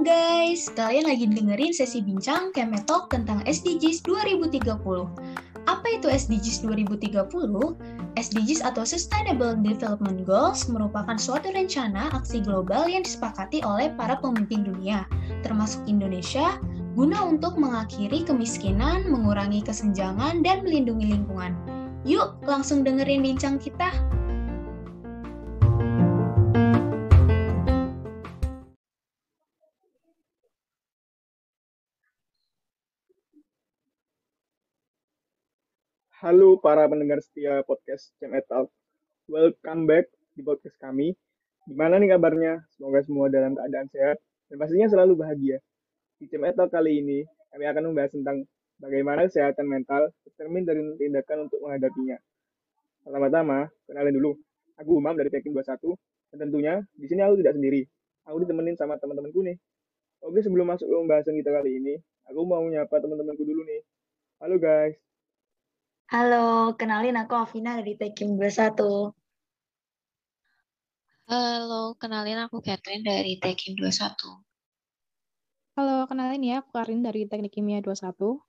Guys, kalian lagi dengerin sesi bincang Kemetalk tentang SDGs 2030. Apa itu SDGs 2030? SDGs atau Sustainable Development Goals merupakan suatu rencana aksi global yang disepakati oleh para pemimpin dunia, termasuk Indonesia, guna untuk mengakhiri kemiskinan, mengurangi kesenjangan, dan melindungi lingkungan. Yuk, langsung dengerin bincang kita. Halo para pendengar setia podcast Jam Etal. Welcome back di podcast kami. Gimana nih kabarnya? Semoga semua dalam keadaan sehat dan pastinya selalu bahagia. Di Jam Etal kali ini, kami akan membahas tentang bagaimana kesehatan mental tercermin dari tindakan untuk menghadapinya. Pertama-tama, kenalin dulu. Aku Umam dari Tekin 21 dan tentunya di sini aku tidak sendiri. Aku ditemenin sama teman-temanku nih. Oke, sebelum masuk ke pembahasan kita kali ini, aku mau menyapa teman-temanku dulu nih. Halo guys. Halo, kenalin aku Afina dari Tekim 21. Halo, kenalin aku Catherine dari Tekim 21. Halo, kenalin ya, aku Karin dari Teknik Kimia 21.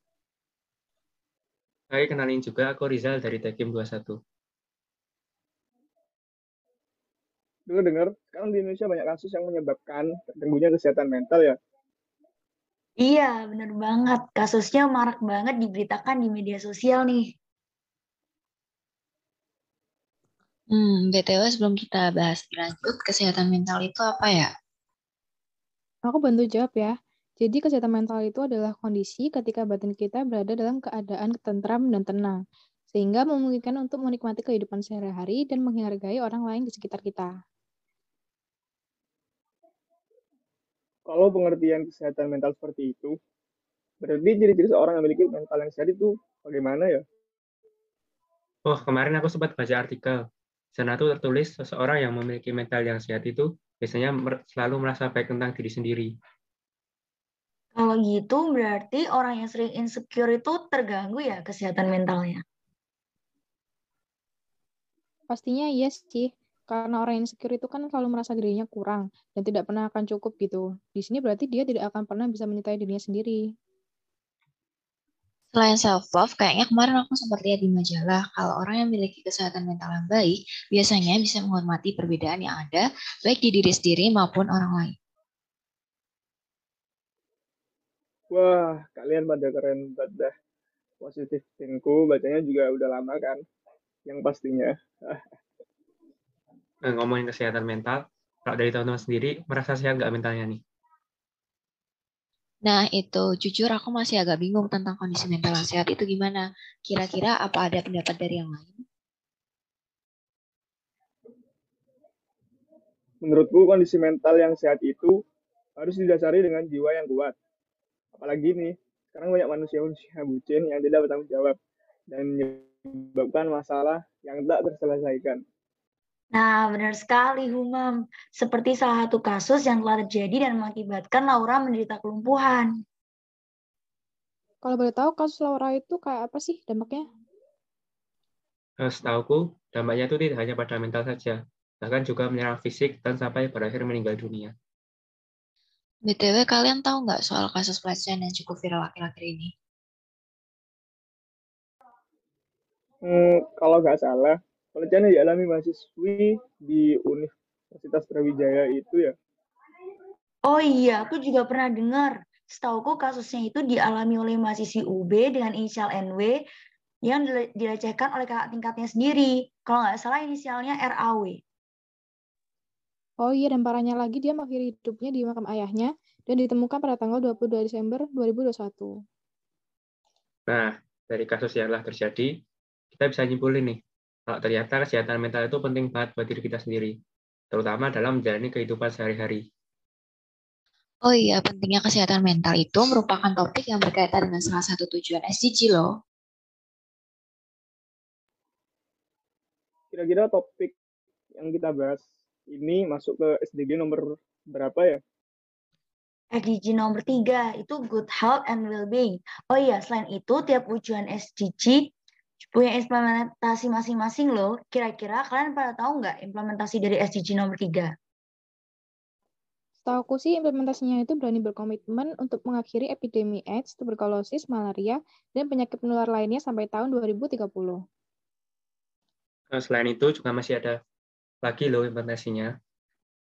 Hai, kenalin juga aku Rizal dari Tekim 21. Dengar-dengar, sekarang di Indonesia banyak kasus yang menyebabkan terganggunya kesehatan mental ya. Iya, bener banget. Kasusnya marak banget diberitakan di media sosial nih. Hmm, BTW sebelum kita bahas lanjut, kesehatan mental itu apa ya? Aku bantu jawab ya. Jadi kesehatan mental itu adalah kondisi ketika batin kita berada dalam keadaan tentram dan tenang, sehingga memungkinkan untuk menikmati kehidupan sehari-hari dan menghargai orang lain di sekitar kita. Kalau pengertian kesehatan mental seperti itu, berarti ciri-ciri seorang yang memiliki mental yang sehat itu bagaimana ya? Oh, kemarin aku sempat baca artikel sana itu tertulis seseorang yang memiliki mental yang sehat itu biasanya selalu merasa baik tentang diri sendiri. Kalau gitu berarti orang yang sering insecure itu terganggu ya kesehatan mentalnya? Pastinya iya sih, karena orang insecure itu kan selalu merasa dirinya kurang dan tidak pernah akan cukup gitu. Di sini berarti dia tidak akan pernah bisa mencintai dirinya sendiri. Selain self-love, kayaknya kemarin aku sempat lihat di majalah kalau orang yang memiliki kesehatan mental yang baik biasanya bisa menghormati perbedaan yang ada baik di diri sendiri maupun orang lain. Wah, kalian pada keren banget dah. Positif thinkku bacanya juga udah lama kan, yang pastinya. Nah, ngomongin kesehatan mental, kalau dari teman-teman sendiri, merasa sehat nggak mentalnya nih? Nah, itu jujur aku masih agak bingung tentang kondisi mental yang sehat itu gimana. Kira-kira apa ada pendapat dari yang lain? Menurutku kondisi mental yang sehat itu harus didasari dengan jiwa yang kuat. Apalagi nih, sekarang banyak manusia-manusia bucin yang tidak bertanggung jawab dan menyebabkan masalah yang tak terselesaikan. Nah, benar sekali, Humam. Seperti salah satu kasus yang telah terjadi dan mengakibatkan Laura menderita kelumpuhan. Kalau boleh tahu, kasus Laura itu kayak apa sih dampaknya? Eh, Setauku, dampaknya itu tidak hanya pada mental saja, bahkan juga menyerang fisik dan sampai berakhir meninggal dunia. BTW, kalian tahu nggak soal kasus pelecehan yang cukup viral akhir-akhir ini? Hmm, kalau nggak salah, pelecehan yang dialami mahasiswi di Universitas Brawijaya itu ya? Oh iya, aku juga pernah dengar. Setauku kasusnya itu dialami oleh mahasiswi UB dengan inisial NW yang dilecehkan oleh kakak tingkatnya sendiri. Kalau nggak salah inisialnya RAW. Oh iya, dan parahnya lagi dia mengakhiri hidupnya di makam ayahnya dan ditemukan pada tanggal 22 Desember 2021. Nah, dari kasus yang telah terjadi, kita bisa nyimpulin nih, kalau ternyata kesehatan mental itu penting banget buat diri kita sendiri, terutama dalam menjalani kehidupan sehari-hari. Oh iya, pentingnya kesehatan mental itu merupakan topik yang berkaitan dengan salah satu tujuan SDG loh. Kira-kira topik yang kita bahas ini masuk ke SDG nomor berapa ya? SDG nomor tiga itu good health and well-being. Oh iya, selain itu tiap ujian SDG punya implementasi masing-masing loh. Kira-kira kalian pada tahu nggak implementasi dari SDG nomor tiga? Setahuku sih implementasinya itu berani berkomitmen untuk mengakhiri epidemi AIDS, tuberkulosis, malaria, dan penyakit menular lainnya sampai tahun 2030. Nah, selain itu juga masih ada lagi loh implementasinya,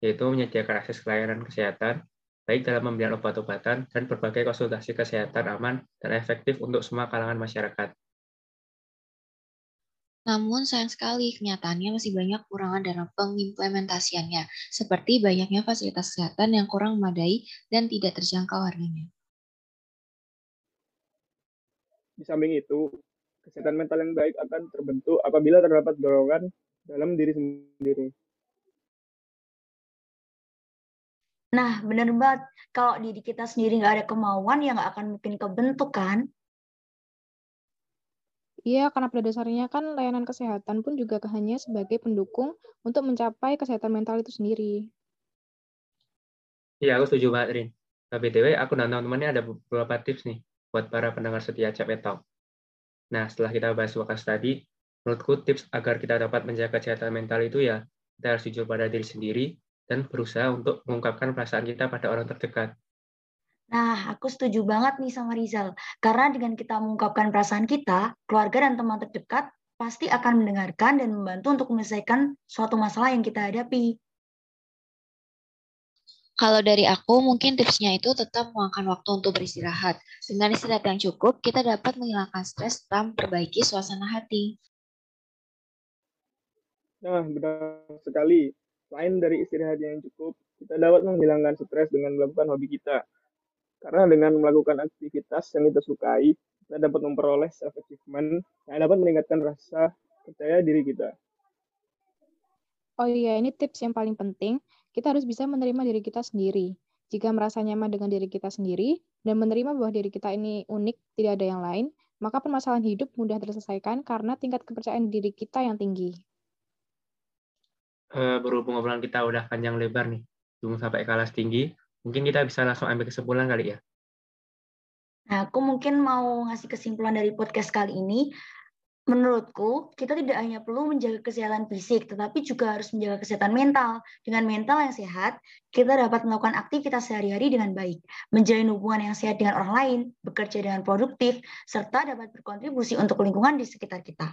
yaitu menyediakan akses layanan kesehatan, baik dalam pembelian obat-obatan dan berbagai konsultasi kesehatan aman dan efektif untuk semua kalangan masyarakat. Namun sayang sekali kenyataannya masih banyak kurangan dalam pengimplementasiannya, seperti banyaknya fasilitas kesehatan yang kurang memadai dan tidak terjangkau harganya. Di samping itu, kesehatan mental yang baik akan terbentuk apabila terdapat dorongan dalam diri sendiri. Nah, benar banget. Kalau diri kita sendiri nggak ada kemauan, ya nggak akan mungkin kebentuk, kan? Iya, karena pada dasarnya kan layanan kesehatan pun juga hanya sebagai pendukung untuk mencapai kesehatan mental itu sendiri. Iya, aku setuju banget, Rin. Nah, BTW, aku dan teman-temannya ada beberapa tips nih buat para pendengar setia Cap Talk. Nah, setelah kita bahas wakas tadi, menurutku tips agar kita dapat menjaga kesehatan mental itu ya, kita harus jujur pada diri sendiri dan berusaha untuk mengungkapkan perasaan kita pada orang terdekat. Nah, aku setuju banget nih sama Rizal. Karena dengan kita mengungkapkan perasaan kita, keluarga dan teman terdekat pasti akan mendengarkan dan membantu untuk menyelesaikan suatu masalah yang kita hadapi. Kalau dari aku, mungkin tipsnya itu tetap meluangkan waktu untuk beristirahat. Dengan istirahat yang cukup, kita dapat menghilangkan stres dan memperbaiki suasana hati. Nah, benar sekali. Selain dari istirahat yang cukup, kita dapat menghilangkan stres dengan melakukan hobi kita. Karena dengan melakukan aktivitas yang kita sukai, kita dapat memperoleh self-achievement yang dapat meningkatkan rasa percaya diri kita. Oh iya, ini tips yang paling penting. Kita harus bisa menerima diri kita sendiri. Jika merasa nyaman dengan diri kita sendiri dan menerima bahwa diri kita ini unik, tidak ada yang lain, maka permasalahan hidup mudah terselesaikan karena tingkat kepercayaan diri kita yang tinggi. Uh, berhubung obrolan kita udah panjang lebar nih, belum sampai kelas tinggi, Mungkin kita bisa langsung ambil kesimpulan kali ya. Nah, aku mungkin mau ngasih kesimpulan dari podcast kali ini. Menurutku, kita tidak hanya perlu menjaga kesehatan fisik, tetapi juga harus menjaga kesehatan mental. Dengan mental yang sehat, kita dapat melakukan aktivitas sehari-hari dengan baik, menjalin hubungan yang sehat dengan orang lain, bekerja dengan produktif, serta dapat berkontribusi untuk lingkungan di sekitar kita.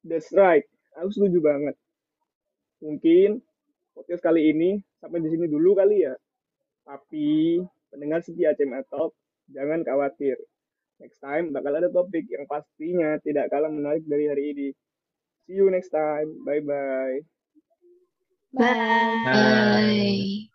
That's right. Aku setuju banget mungkin podcast kali ini sampai di sini dulu kali ya. Tapi pendengar setia CMA Talk, jangan khawatir. Next time bakal ada topik yang pastinya tidak kalah menarik dari hari ini. See you next time. Bye-bye. Bye. Bye.